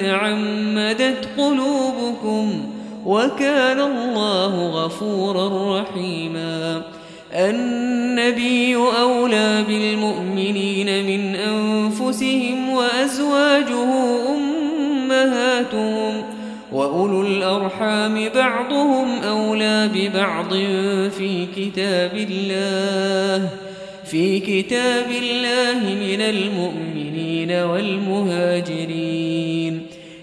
تعمدت قلوبكم وكان الله غفورا رحيما. النبي أولى بالمؤمنين من أنفسهم وأزواجه أمهاتهم وأولو الأرحام بعضهم أولى ببعض في كتاب الله في كتاب الله من المؤمنين والمهاجرين.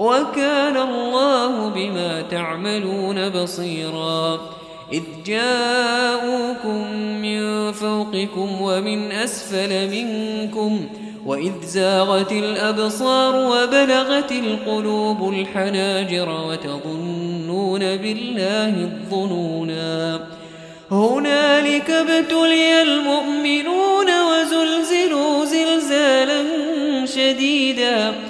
وكان الله بما تعملون بصيرا. إذ جاءوكم من فوقكم ومن أسفل منكم وإذ زاغت الأبصار وبلغت القلوب الحناجر وتظنون بالله الظنونا. هنالك ابتلي المؤمنون وزلزلوا زلزالا شديدا.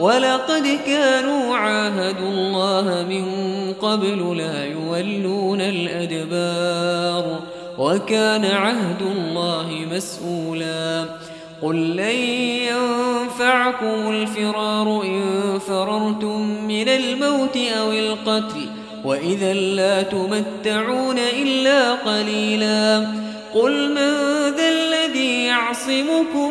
ولقد كانوا عاهدوا الله من قبل لا يولون الأدبار وكان عهد الله مسؤولا. قل لن ينفعكم الفرار إن فررتم من الموت أو القتل وإذا لا تمتعون إلا قليلا. قل من ذا الذي يعصمكم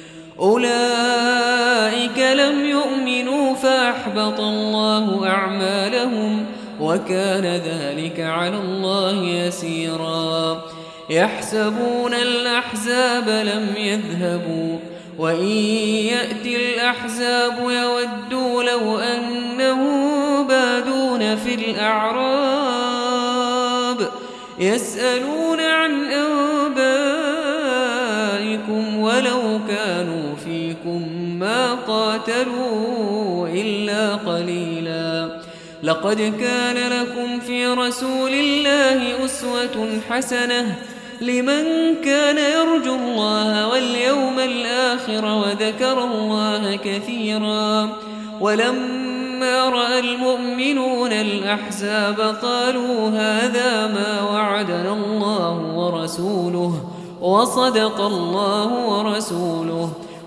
أولئك لم يؤمنوا فأحبط الله أعمالهم وكان ذلك على الله يسيرا. يحسبون الأحزاب لم يذهبوا وإن يأتي الأحزاب يودوا لو أنهم بادون في الأعراب. يسألون عن أنبائكم ولو كانوا قاتلوا إلا قليلا. لقد كان لكم في رسول الله أسوة حسنة. لمن كان يرجو الله واليوم الآخر وذكر الله كثيرا. ولما رأى المؤمنون الأحزاب قالوا هذا ما وعدنا الله ورسوله وصدق الله ورسوله.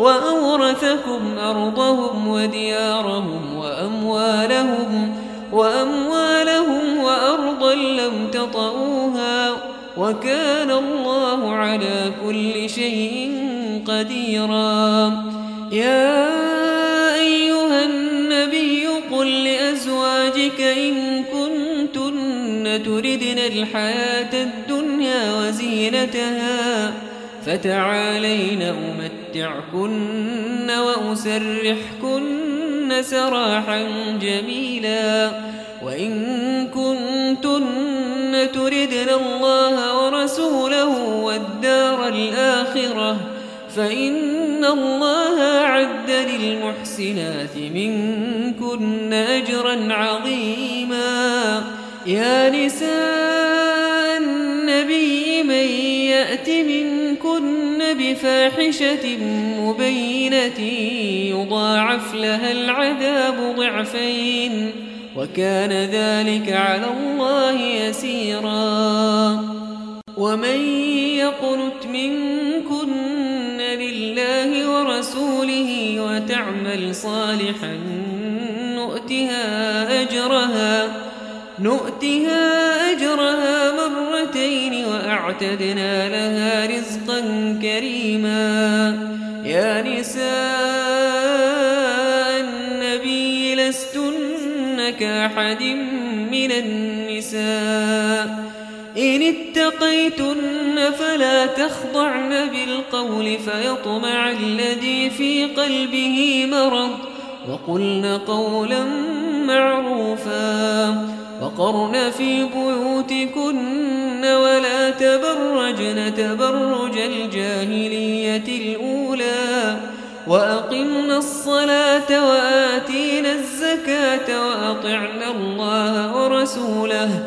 وأورثكم أرضهم وديارهم وأموالهم وأموالهم وأرضا لم تطئوها وكان الله على كل شيء قديرا. يا أيها النبي قل لأزواجك إن كنتن تردن الحياة الدنيا وزينتها فتعالين أمتعكن وأسرحكن سراحا جميلا. وإن كنتن تردن الله ورسوله والدار الآخرة فإن الله أعد للمحسنات منكن أجرا عظيما. يا نساء بفاحشة مبينة يضاعف لها العذاب ضعفين وكان ذلك على الله يسيرا. ومن يقنت منكن لله ورسوله وتعمل صالحا نؤتها أجرها نؤتها أجرها وأعتدنا لها رزقا كريما. يا نساء النبي لستن كأحد من النساء. إن اتقيتن فلا تخضعن بالقول فيطمع الذي في قلبه مرض. وقلن قولا معروفا. وقرن في بيوتكن ولا تبرجن تبرج الجاهلية الأولى وأقمنا الصلاة وآتينا الزكاة وأطعنا الله ورسوله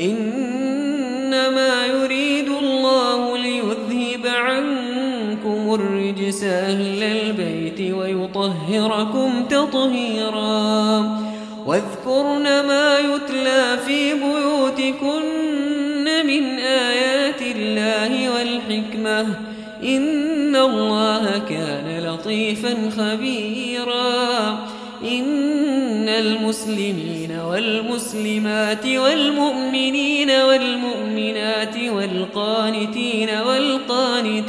إنما يريد الله ليذهب عنكم الرجس أهل البيت ويطهركم تطهيرا واذكرن ما يتلى في بيوتكن والحكمة إن الله كان لطيفا خبيرا. إن المسلمين والمسلمات والمؤمنين والمؤمنات والقانتين والقانتات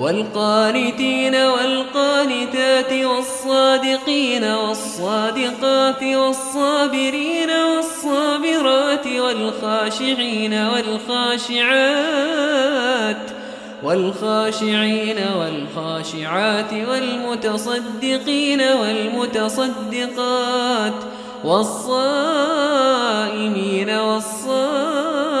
والقانتين والقانتات والصادقين والصادقات والصابرين والصابرات والخاشعين والخاشعات والخاشعين والخاشعات والمتصدقين والمتصدقات والصائمين والصائمات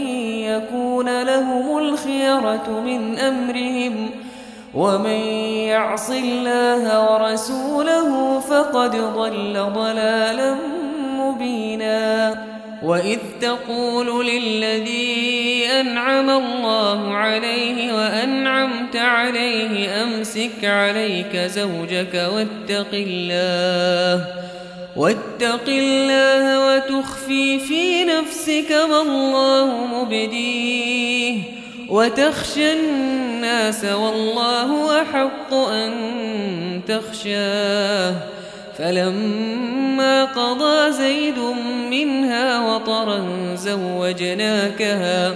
يكون لهم الخيرة من أمرهم ومن يعص الله ورسوله فقد ضل ضلالا مبينا وإذ تقول للذي أنعم الله عليه وأنعمت عليه أمسك عليك زوجك واتق الله واتق الله وتخفي في نفسك ما الله مبديه وتخشى الناس والله أحق أن تخشاه فلما قضى زيد منها وطرا زوجناكها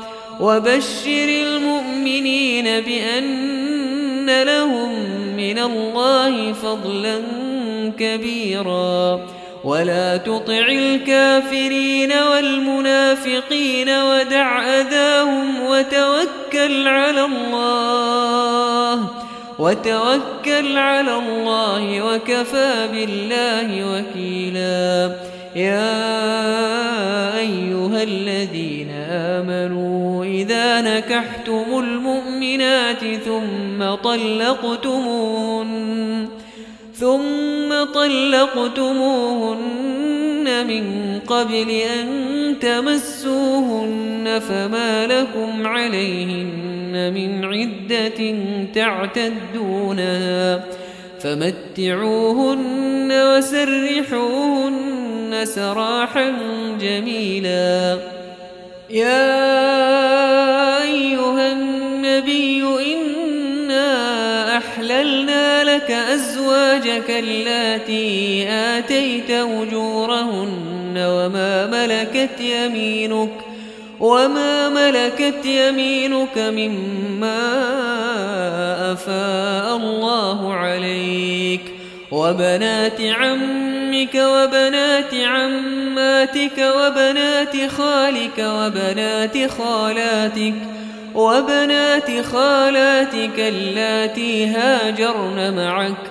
وبشر المؤمنين بأن لهم من الله فضلا كبيرا. ولا تطع الكافرين والمنافقين ودع أذاهم وتوكل على الله وتوكل على الله وكفى بالله وكيلا. يا أيها الذين آمنوا إذا نكحتم المؤمنات ثم طلقتمون ثم طلقتموهن من قبل أن تمسوهن فما لكم عليهن من عدة تعتدونها. فمتعوهن وسرحوهن سراحا جميلا. يا أيها النبي إنا أحللنا لك أزواجك اللاتي آتيت أجورهن وما ملكت يمينك. وما ملكت يمينك مما أفاء الله عليك وبنات عمك وبنات عماتك وبنات خالك وبنات خالاتك وبنات خالاتك اللاتي هاجرن معك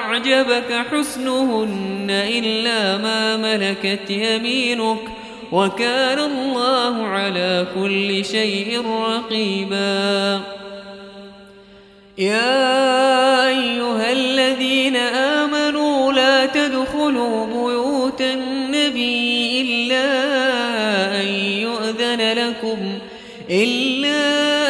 أعجبك حسنهن إلا ما ملكت يمينك وكان الله على كل شيء رقيبا. يا أيها الذين آمنوا لا تدخلوا بيوت النبي إلا أن يؤذن لكم إلا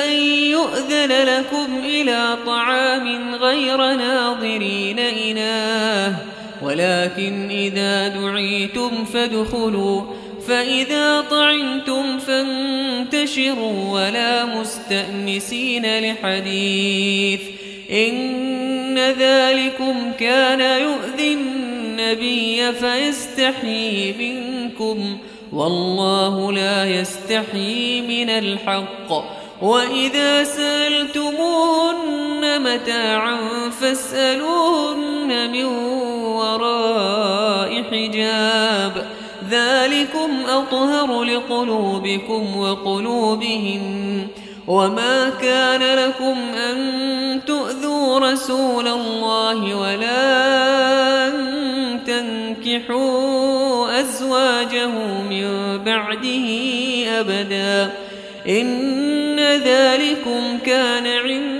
أن يؤذن لكم إلى طعام غير ناظرين إناه ولكن إذا دعيتم فادخلوا فإذا طعنتم فانتشروا ولا مستأنسين لحديث إن ذلكم كان يؤذي النبي فيستحيي منكم والله لا يستحيي من الحق وإذا سألتمون متاعا فاسألوهن من وراء حجاب. ذلكم أطهر لقلوبكم وقلوبهم وما كان لكم أن تؤذوا رسول الله ولا أن تنكحوا أزواجه من بعده أبدا. إن ذلكم كان عند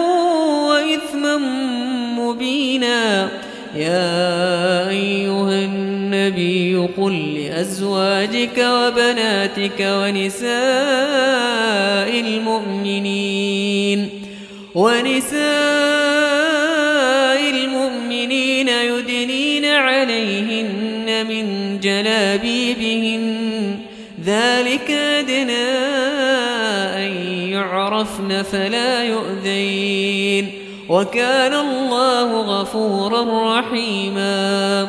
مبينا يا أيها النبي قل لأزواجك وبناتك ونساء المؤمنين ونساء المؤمنين يدنين عليهن من جلابيبهن. ذلك أدنى أن يعرفن فلا يؤذين. وكان الله غفورا رحيما.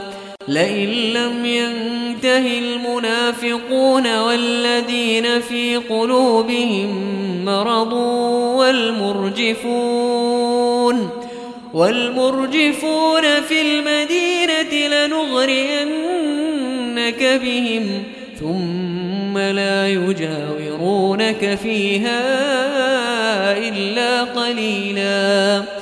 لئن لم ينته المنافقون والذين في قلوبهم مرض والمرجفون والمرجفون في المدينة لنغرينك بهم ثم لا يجاورونك فيها إلا قليلاً.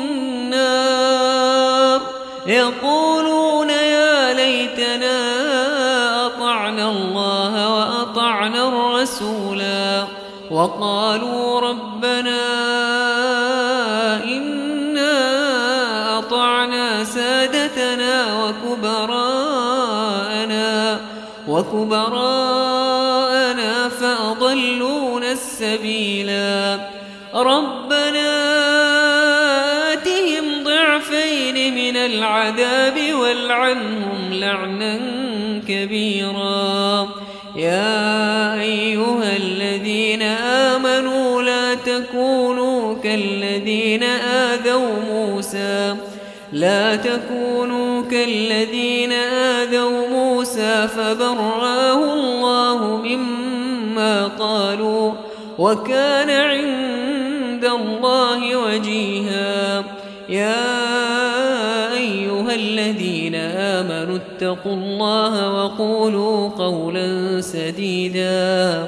وقالوا ربنا إنا أطعنا سادتنا وكبراءنا وكبراءنا فأضلونا السبيلا. ربنا آتهم ضعفين من العذاب والعنهم لعنا كبيرا. يا كالذين آذوا موسى. لا تكونوا كالذين آذوا موسى فبرآه الله مما قالوا وكان عند الله وجيها. يا أيها الذين آمنوا اتقوا الله وقولوا قولا سديدا.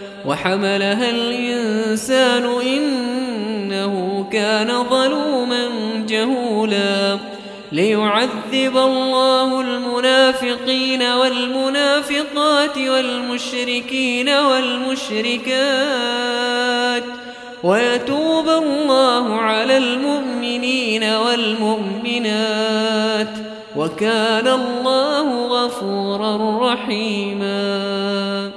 وحملها الإنسان إنه كان ظلوما جهولا ليعذب الله المنافقين والمنافقات والمشركين والمشركات ويتوب الله على المؤمنين والمؤمنات وكان الله غفورا رحيما